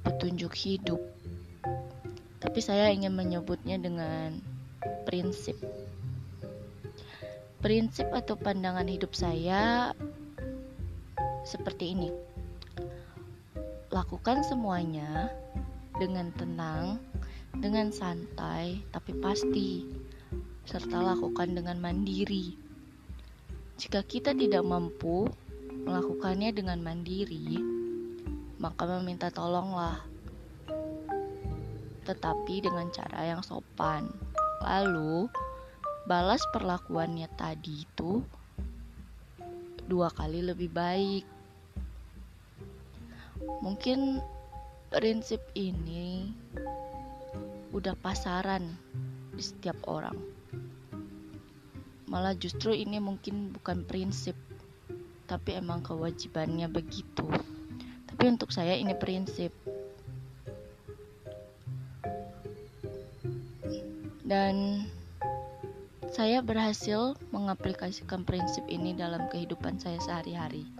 petunjuk hidup. Tapi saya ingin menyebutnya dengan prinsip. Prinsip atau pandangan hidup saya seperti ini. Lakukan semuanya dengan tenang, dengan santai, tapi pasti, serta lakukan dengan mandiri. Jika kita tidak mampu melakukannya dengan mandiri, maka meminta tolonglah, tetapi dengan cara yang sopan. Lalu, balas perlakuannya tadi itu dua kali lebih baik. Mungkin prinsip ini udah pasaran di setiap orang. Malah justru ini mungkin bukan prinsip, tapi emang kewajibannya begitu. Tapi untuk saya ini prinsip. Dan saya berhasil mengaplikasikan prinsip ini dalam kehidupan saya sehari-hari.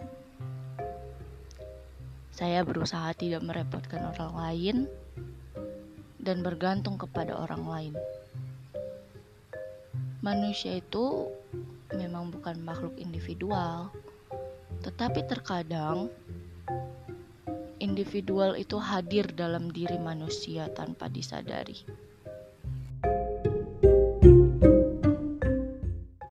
Saya berusaha tidak merepotkan orang lain dan bergantung kepada orang lain. Manusia itu memang bukan makhluk individual, tetapi terkadang individual itu hadir dalam diri manusia tanpa disadari.